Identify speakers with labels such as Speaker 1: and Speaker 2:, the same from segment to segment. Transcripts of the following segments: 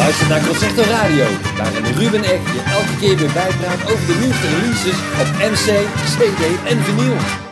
Speaker 1: luistert naar Concerto Radio, waarin Ruben Ek je elke keer weer bijpraat over de nieuwste releases op MC, CD en vinyl.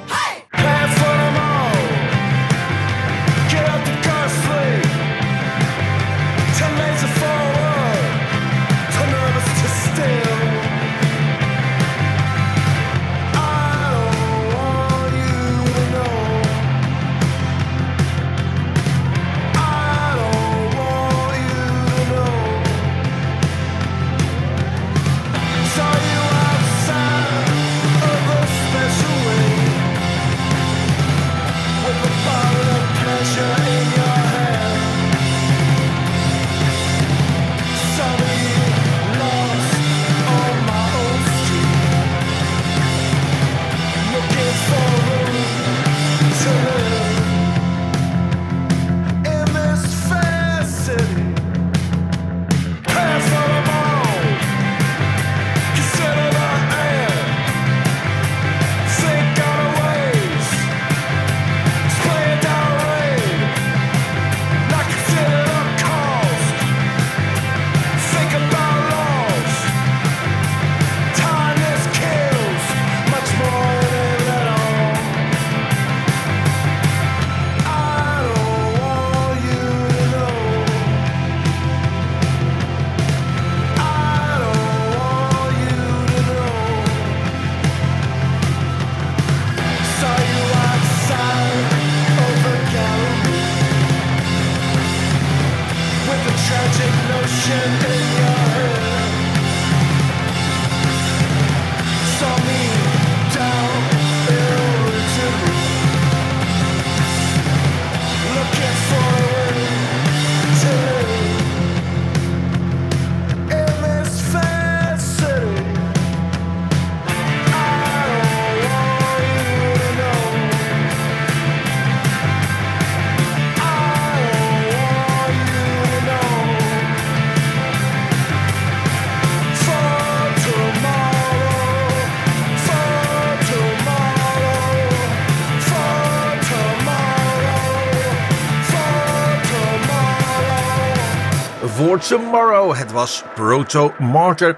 Speaker 2: Tomorrow. Het was Proto Martyr.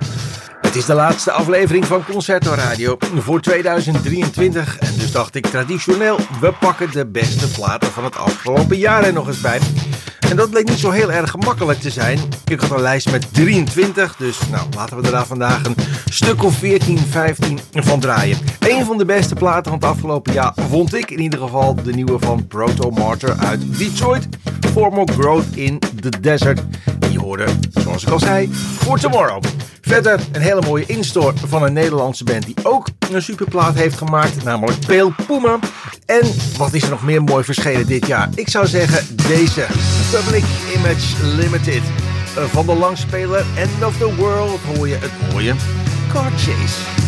Speaker 2: Het is de laatste aflevering van Concerto Radio voor 2023. En dus dacht ik traditioneel, we pakken de beste platen van het afgelopen jaar er nog eens bij. En dat bleek niet zo heel erg gemakkelijk te zijn. Ik had een lijst met 23, dus nou, laten we er daar vandaag een stuk of 14, 15 van draaien. Een van de beste platen van het afgelopen jaar vond ik in ieder geval de nieuwe van Proto Martyr uit Detroit. Formal Growth in the Desert. Die hoorde, zoals ik al zei, voor Tomorrow. Verder een hele mooie instore van een Nederlandse band die ook een superplaat heeft gemaakt, namelijk Pale Puma. En wat is er nog meer mooi verschenen dit jaar? Ik zou zeggen deze, Public Image Limited. Van de langspeler End of the World hoor je het mooie Car Chase.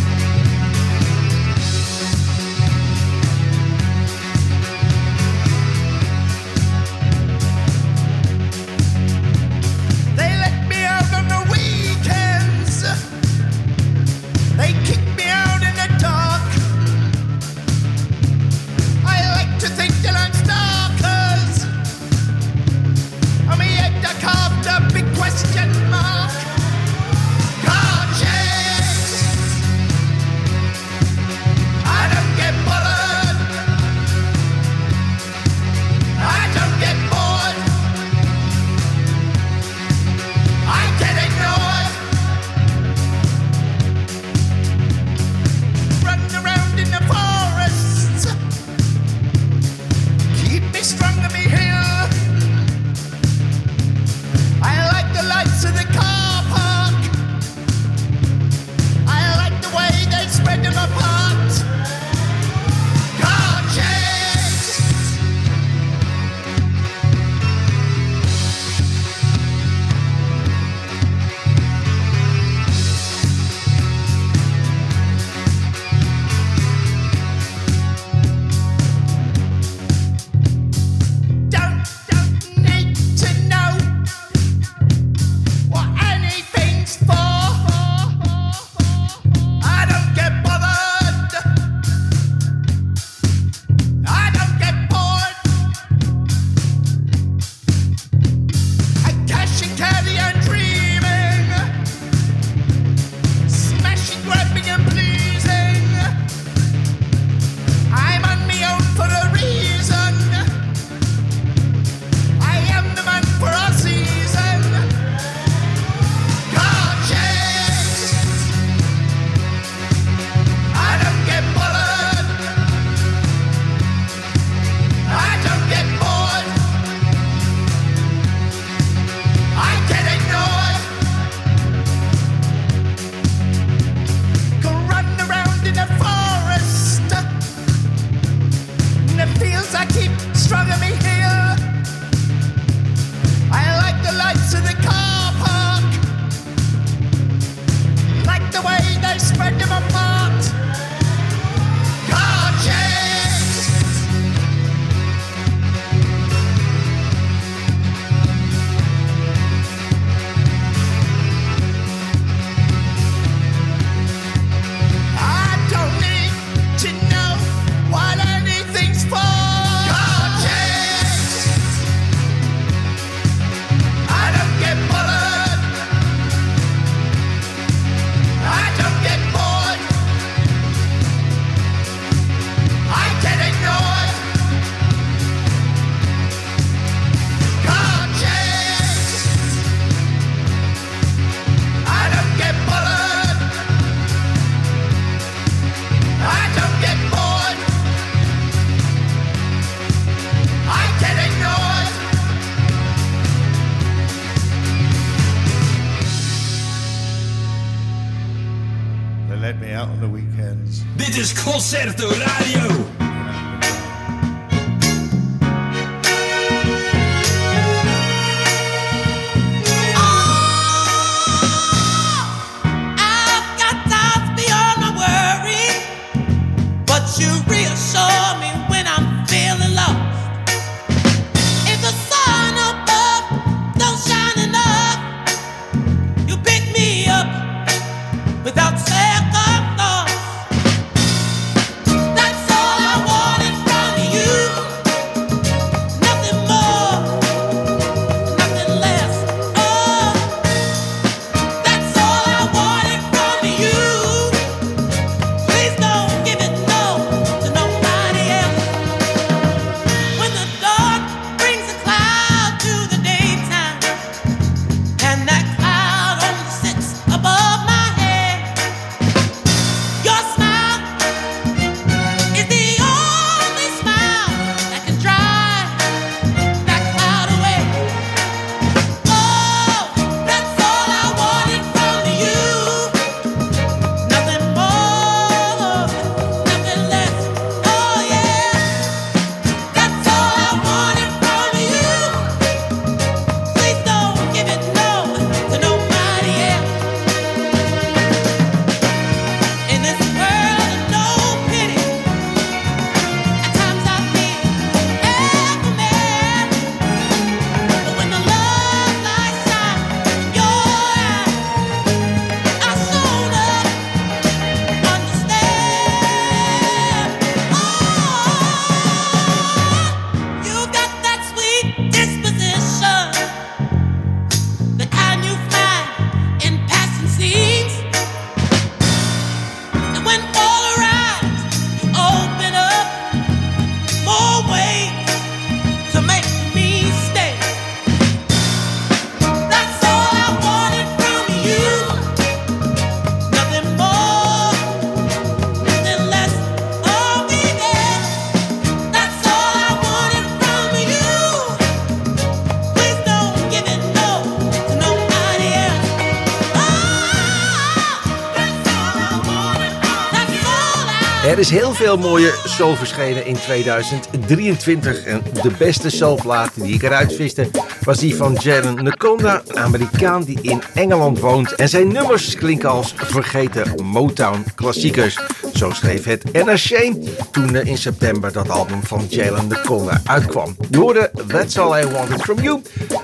Speaker 2: Heel veel mooie soul verschenen in 2023. En de beste soulplaat die ik eruit viste was die van Jalen Nakonda, een Amerikaan die in Engeland woont. En zijn nummers klinken als vergeten Motown klassiekers. Zo schreef het NRC toen in september dat album van Jalen Nakonda uitkwam. Je hoorde That's All I Wanted From You.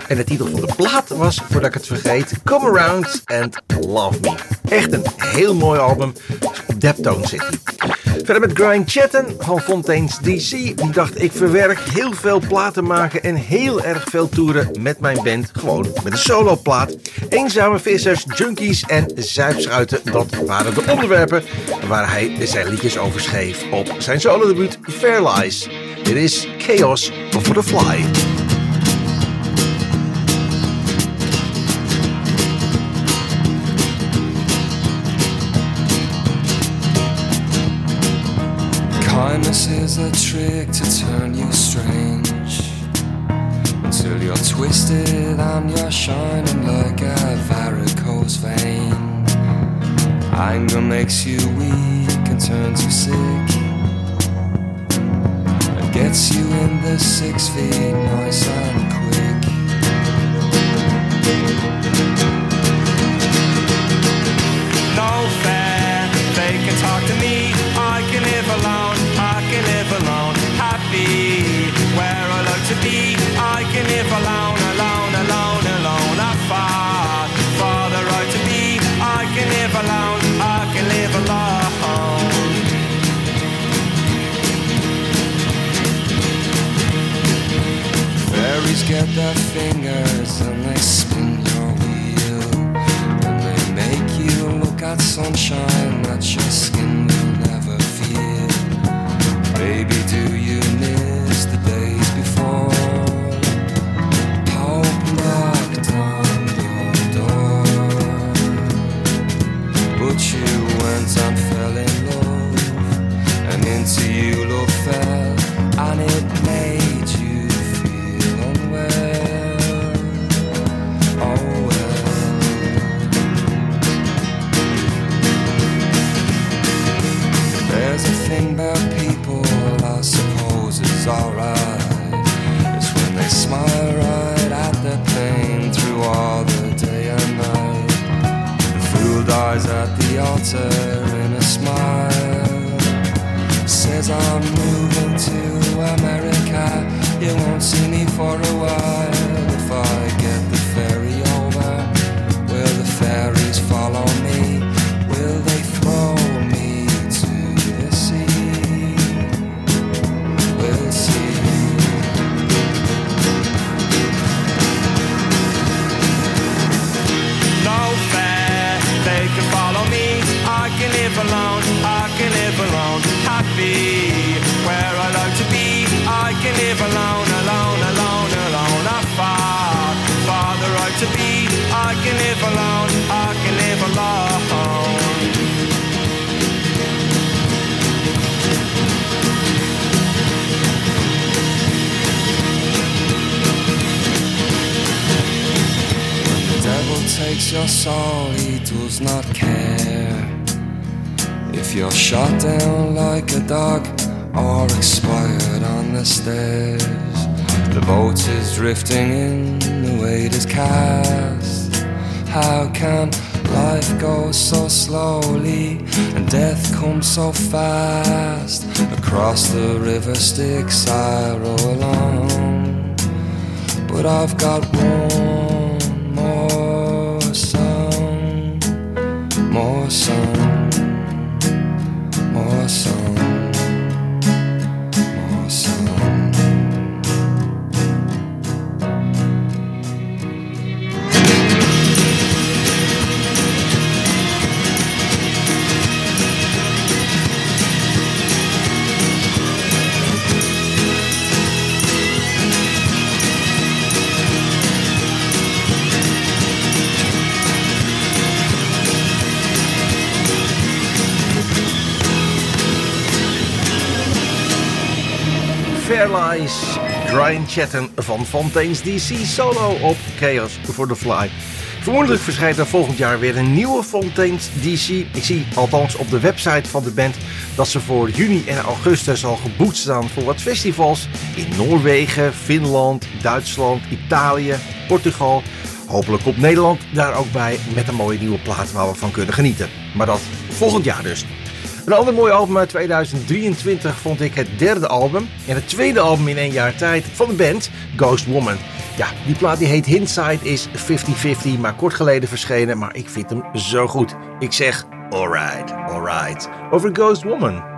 Speaker 2: En de titel van de plaat was, voordat ik het vergeet, Come Around and Love Me. Echt een heel mooi album. Deptone hij. Verder met Grind Chatten van Fontaine's DC. Die dacht ik verwerk heel veel platen maken en heel erg veel toeren met mijn band. Gewoon met een soloplaat. Eenzame vissers, junkies en zuipschuiten. Dat waren de onderwerpen waar hij zijn liedjes over schreef op zijn solo debuut Fair Lies. Dit is Chaos for the Fly.
Speaker 3: Is a trick to turn you strange. Until you're twisted and you're shining like a varicose vein. Anger makes you weak and turns you sick. And gets you in the six feet nice and quick. No fair, they can talk to me. I can live alone can live alone, happy where I like to be. I can live alone, alone, alone, alone. I fought for the right to be. I can live alone, I can live alone. Fairies get their fingers and they spin your wheel. And they make you look at sunshine that your skin Styx I row along, but I've got one
Speaker 2: Fairlies, Brian Chatten van Fontaine's DC solo op Chaos for the Fly. Vermoedelijk verschijnt er volgend jaar weer een nieuwe Fontaine's DC. Ik zie althans op de website van de band dat ze voor juni en augustus al geboekt staan voor wat festivals in Noorwegen, Finland, Duitsland, Italië, Portugal. Hopelijk komt Nederland daar ook bij met een mooie nieuwe plaat waar we van kunnen genieten. Maar dat volgend jaar dus. Een ander mooi album uit 2023 vond ik het derde album en het tweede album in één jaar tijd van de band Ghost Woman. Ja, die plaat die heet Hindsight is 50-50, maar kort geleden verschenen, maar ik vind hem zo goed. Ik zeg alright, alright, over Ghost Woman.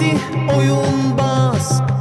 Speaker 4: Bitti oyun bas.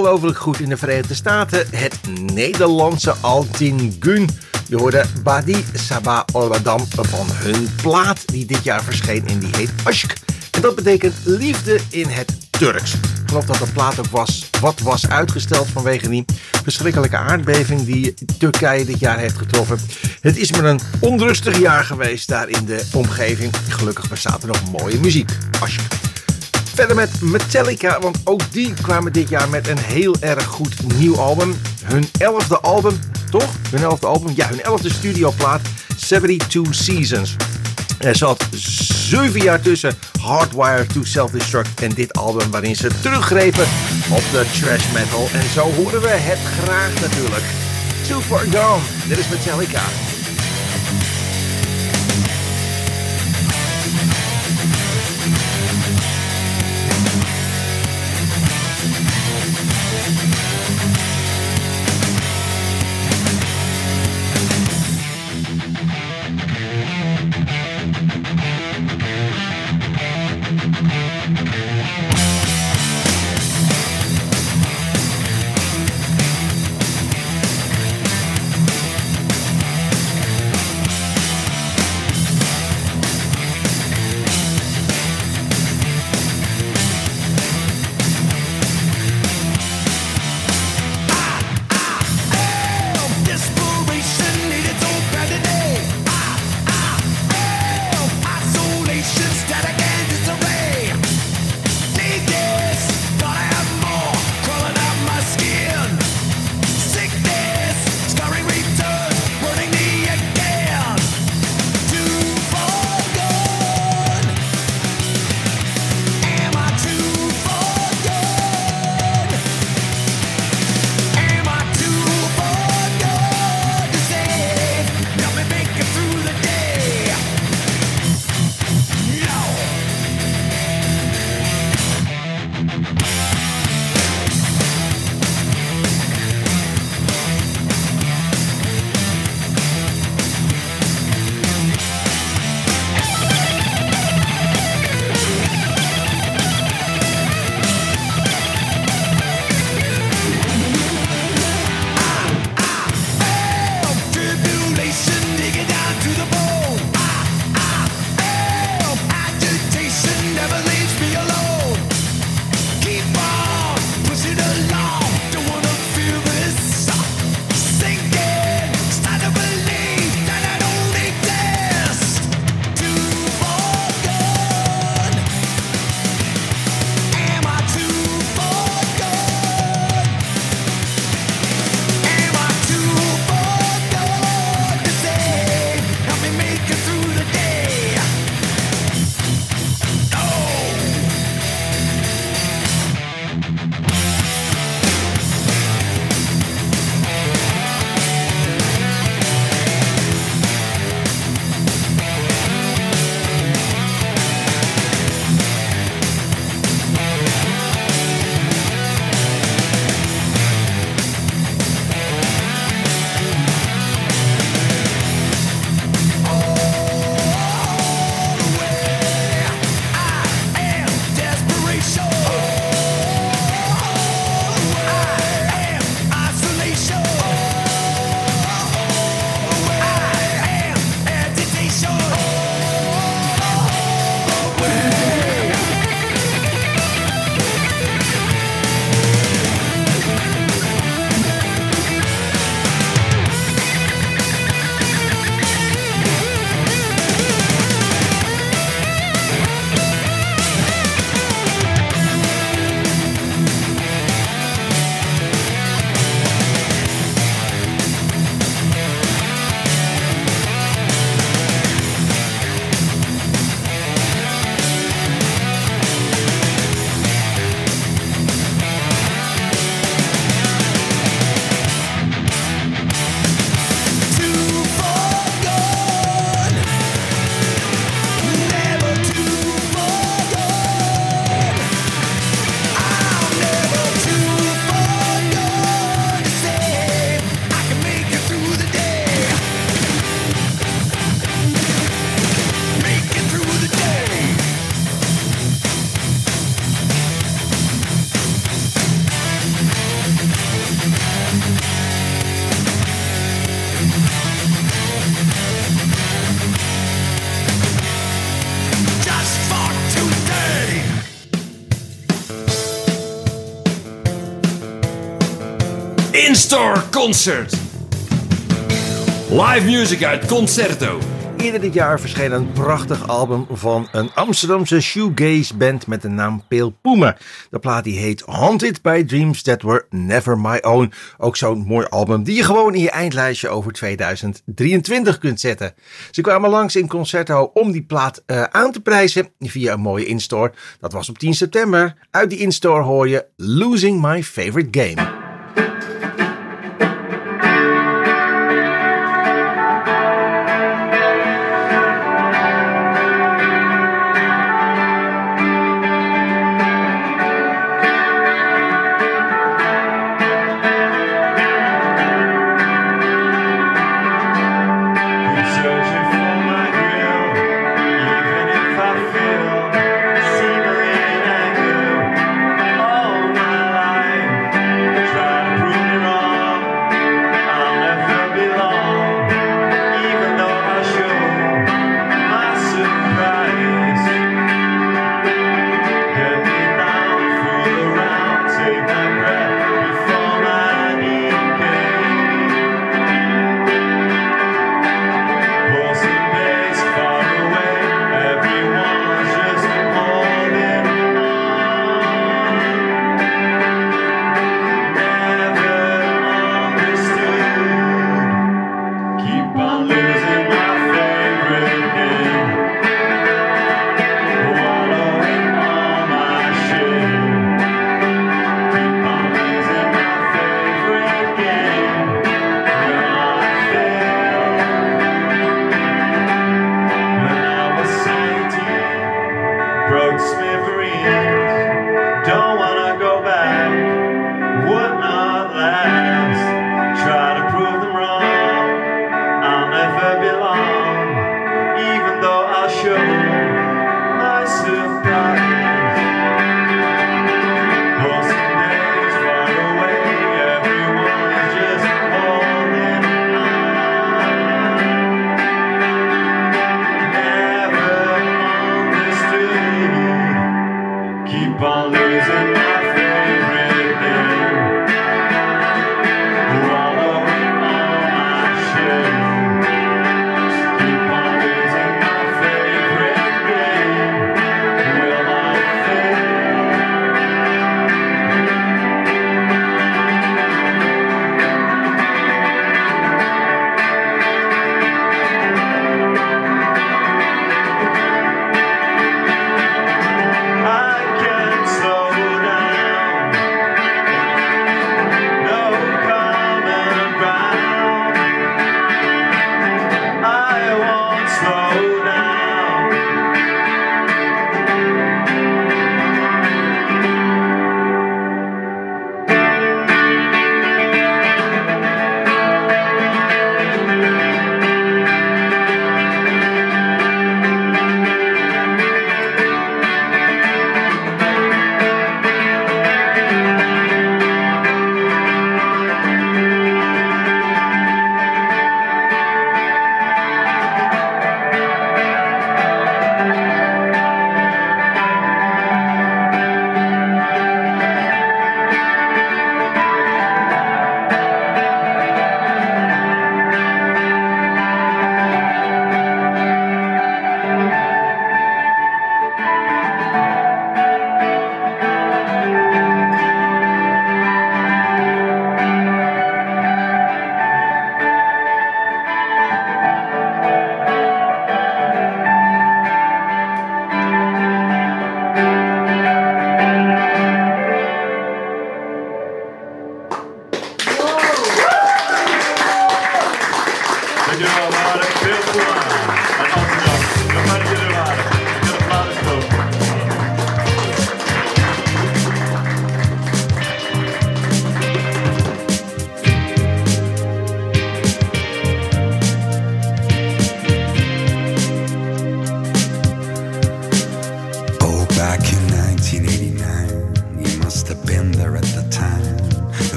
Speaker 2: Ongelooflijk goed in de Verenigde Staten. Het Nederlandse Altin Gun. Je hoorde Badi Sabah Olwadam van hun plaat die dit jaar verscheen en die heet Aşk. En dat betekent liefde in het Turks. Ik geloof dat de plaat ook was, wat was uitgesteld vanwege die verschrikkelijke aardbeving die Turkije dit jaar heeft getroffen. Het is maar een onrustig jaar geweest daar in de omgeving. Gelukkig bestaat er nog mooie muziek. Aşk. Verder met Metallica, want ook die kwamen dit jaar met een heel erg goed nieuw album. Hun elfde album, toch? Hun elfde album? Ja, hun elfde studioplaat, 72 Seasons. Er zat zeven jaar tussen Hardwired to Self-Destruct en dit album waarin ze teruggrepen op de trash metal. En zo horen we het graag natuurlijk. Too Far Gone, dit is Metallica.
Speaker 5: Star Concert. Live music uit Concerto.
Speaker 6: Eerder dit jaar verscheen een prachtig album van een Amsterdamse shoegaze band met de naam Peel Poemen. De plaat die heet Haunted by Dreams That Were Never My Own. Ook zo'n mooi album die je gewoon in je eindlijstje over 2023 kunt zetten. Ze kwamen langs in Concerto om die plaat eh, aan te prijzen via een mooie instore. Dat was op 10 september. Uit die instore hoor je Losing My Favorite Game.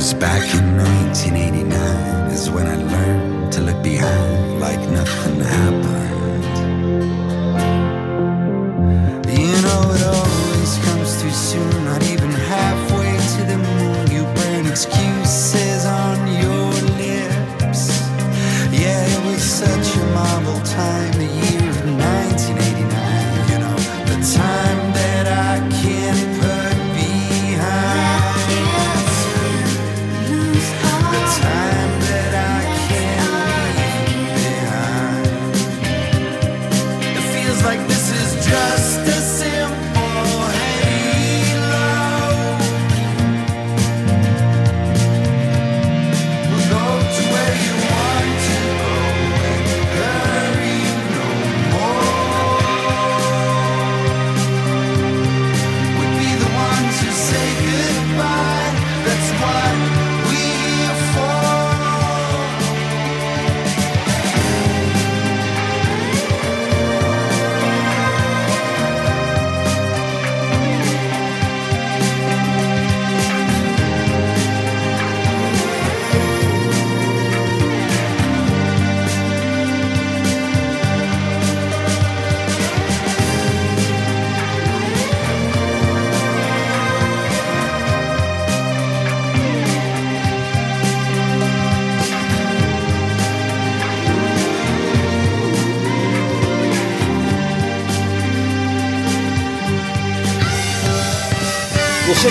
Speaker 7: Cause
Speaker 8: back in 1989 is
Speaker 7: when I learned to look behind like nothing happened. You know, it always comes too soon, not even
Speaker 8: half.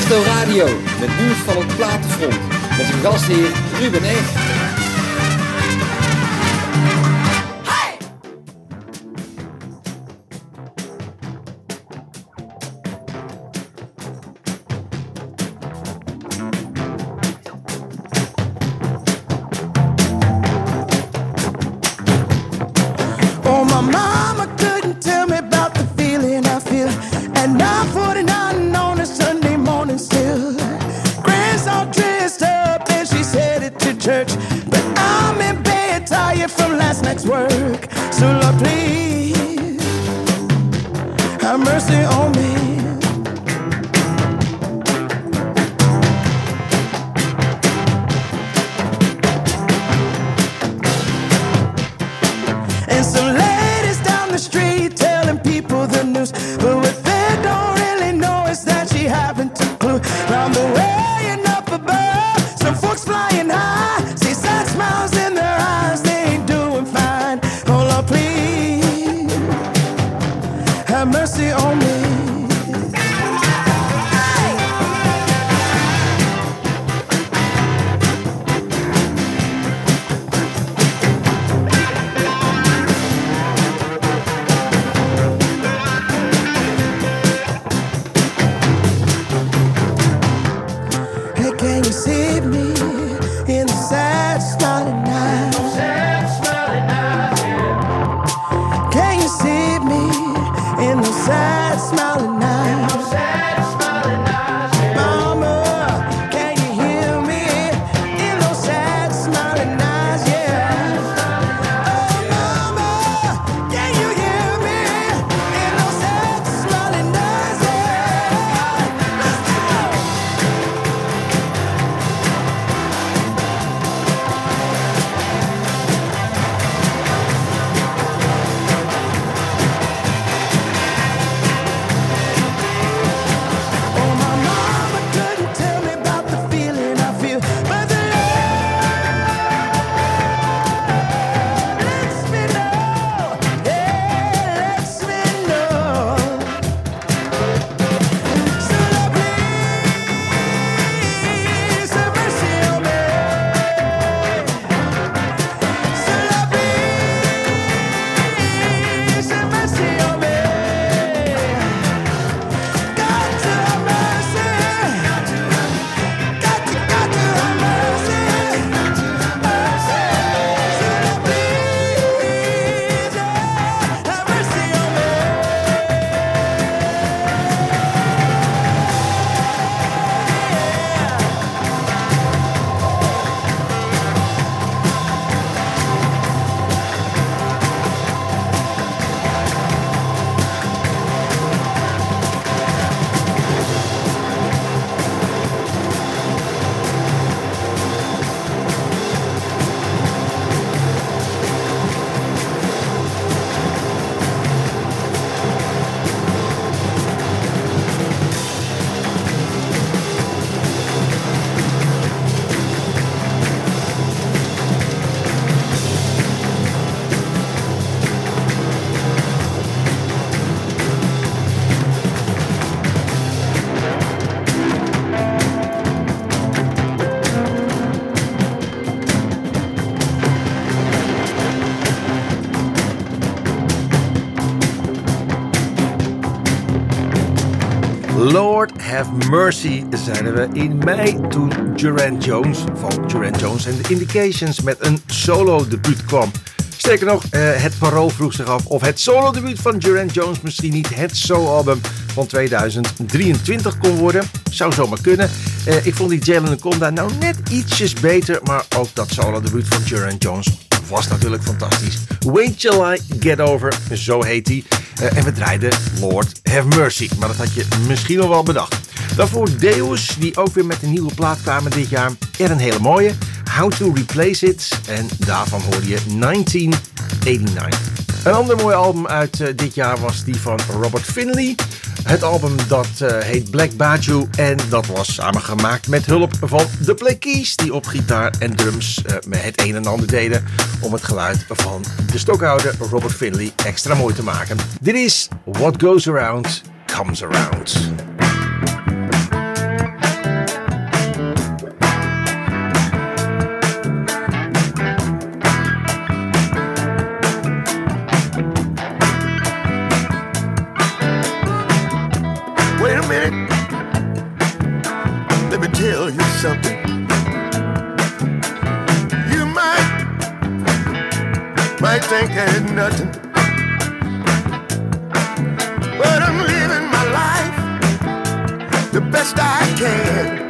Speaker 9: Disto Radio, met nieuws van het platenfront. Met uw gastheer Ruben Echt.
Speaker 8: Have mercy,
Speaker 2: zeiden we in mei toen Durant Jones van Durant Jones and the Indications met een solo debuut kwam. Sterker nog, eh, het parool vroeg zich af of het solo debuut van Durant Jones misschien niet het solo-album van 2023 kon worden. Zou zomaar kunnen. Eh, ik vond die Jalen Conda nou net ietsjes beter, maar ook dat solo debuut van Durant Jones was natuurlijk fantastisch. Wait Till I Get Over, zo heet hij. Eh, en we draaiden Lord Have Mercy, maar dat had je misschien al wel bedacht. Daarvoor Deus, die ook weer met een nieuwe plaat kwamen dit jaar. Er een hele mooie, How to Replace It. En daarvan hoorde je 1989. Een ander mooi album uit eh, dit jaar was die van Robert Finley. Het album dat eh, heet Black Baju en dat was samengemaakt met hulp van de Black Keys die op gitaar en drums eh, het een en ander deden om het geluid van de stokhouder Robert Finley extra mooi te maken. Dit is What Goes Around Comes Around.
Speaker 10: Might think it's nothing. But I'm living my life the best I can.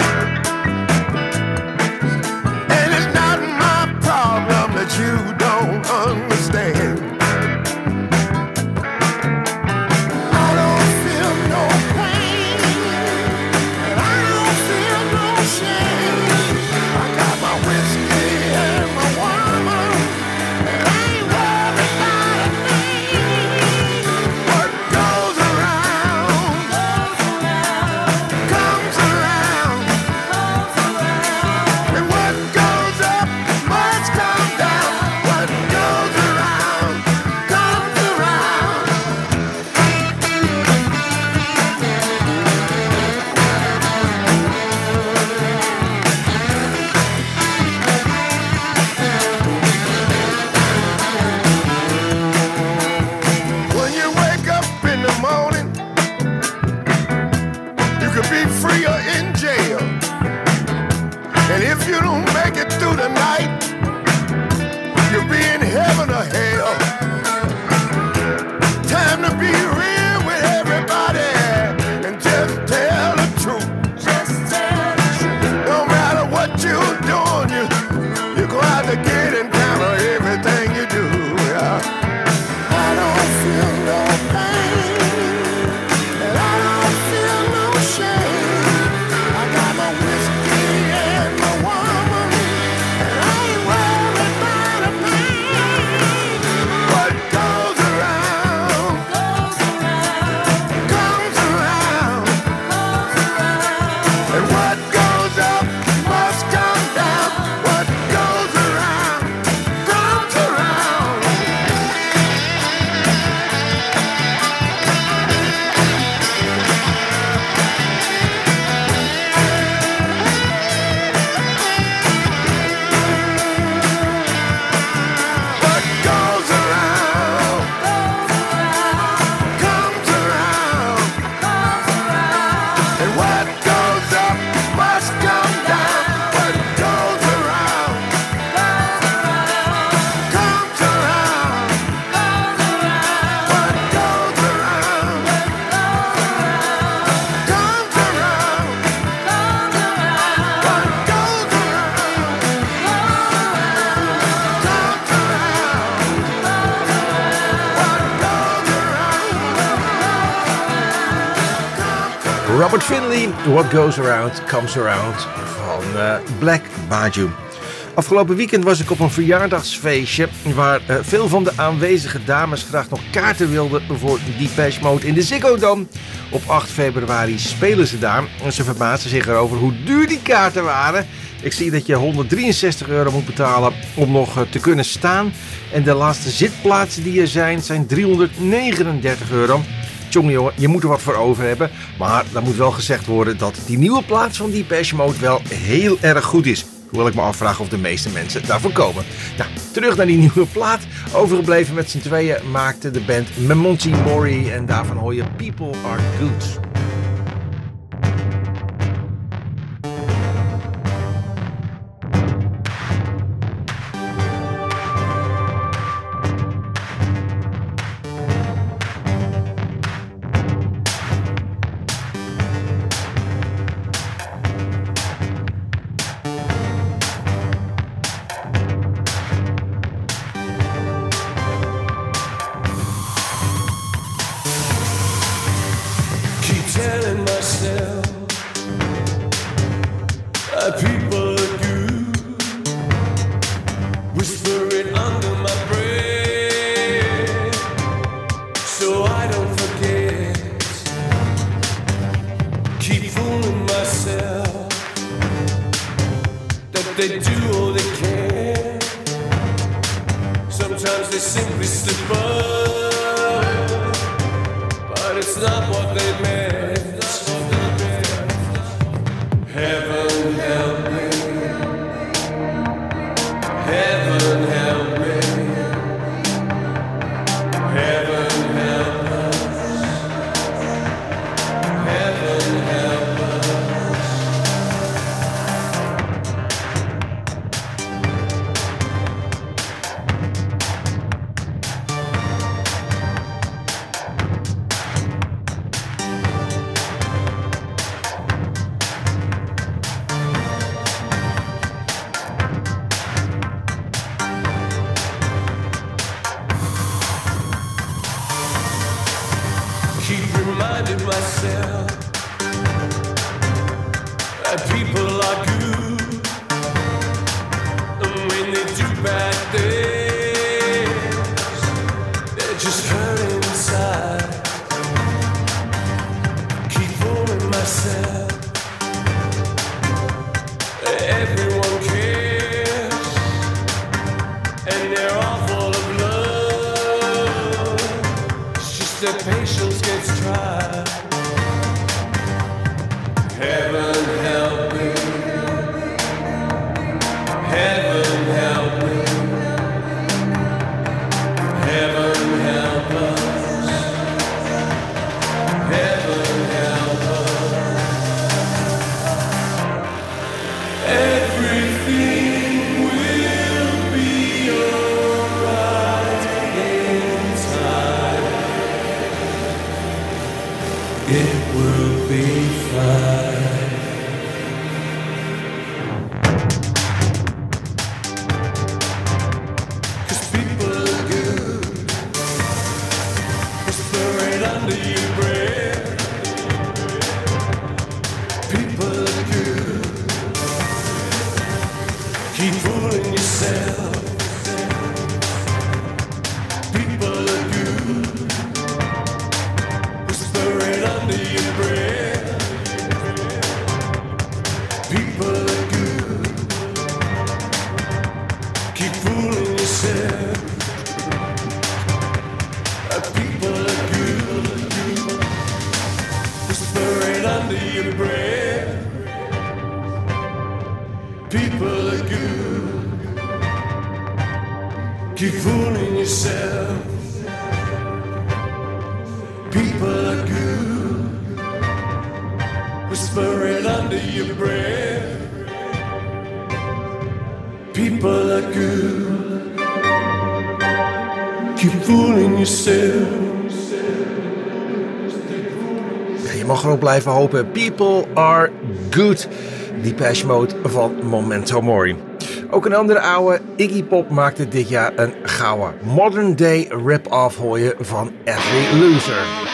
Speaker 2: Finley, What Goes Around Comes Around van eh, Black Baju. Afgelopen weekend was ik op een verjaardagsfeestje waar eh, veel van de aanwezige dames graag nog kaarten wilden voor Depeche Mode in de Ziggo Dome. Op 8 februari spelen ze daar en ze verbaasden zich erover hoe duur die kaarten waren. Ik zie dat je 163 euro moet betalen om nog eh, te kunnen staan. En de laatste zitplaatsen die er zijn, zijn 339 euro. Tjonge jongen, je moet er wat voor over hebben. Maar dan moet wel gezegd worden dat die nieuwe plaats van Depeche Mode wel heel erg goed is. Hoewel ik me afvraag of de meeste mensen daarvoor komen. Nou, terug naar die nieuwe plaat. Overgebleven met z'n tweeën maakte de band Memonti Mori. En daarvan hoor je People Are Good. Simply we People are good.
Speaker 11: Depeche Mode van Momento Mori. Ook een andere oude, Iggy Pop maakte dit jaar een gouden modern day rip-off hoor van Every Loser.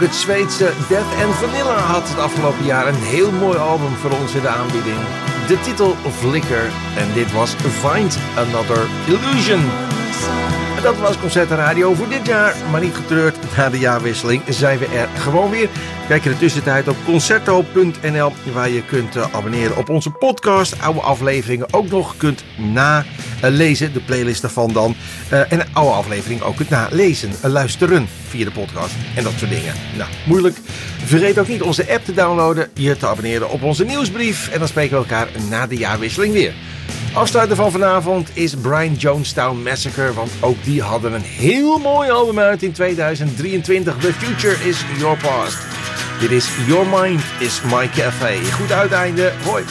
Speaker 2: Ook het Zweedse Death and Vanilla had het afgelopen jaar een heel mooi album voor ons in de aanbieding. De titel Flicker en dit was Find Another Illusion. En dat was Concert Radio voor dit jaar, maar niet getreurd. Na de jaarwisseling zijn we er gewoon weer. Kijk in de tussentijd op concerto.nl waar je kunt eh, abonneren op onze podcast. Oude afleveringen ook nog kunt nalezen, de playlist daarvan dan. Eh, en oude afleveringen ook kunt nalezen, eh, luisteren via de podcast en dat soort dingen. Nou, moeilijk. Vergeet ook niet onze app te downloaden, je te abonneren op onze nieuwsbrief. En dan spreken we elkaar na de jaarwisseling weer. Afsluiter van vanavond is Brian Jonestown Massacre, want ook die hadden een heel mooi album uit in 2023. The Future is Your Past. Dit is Your Mind is My Cafe. Goed uiteinde. Hoi.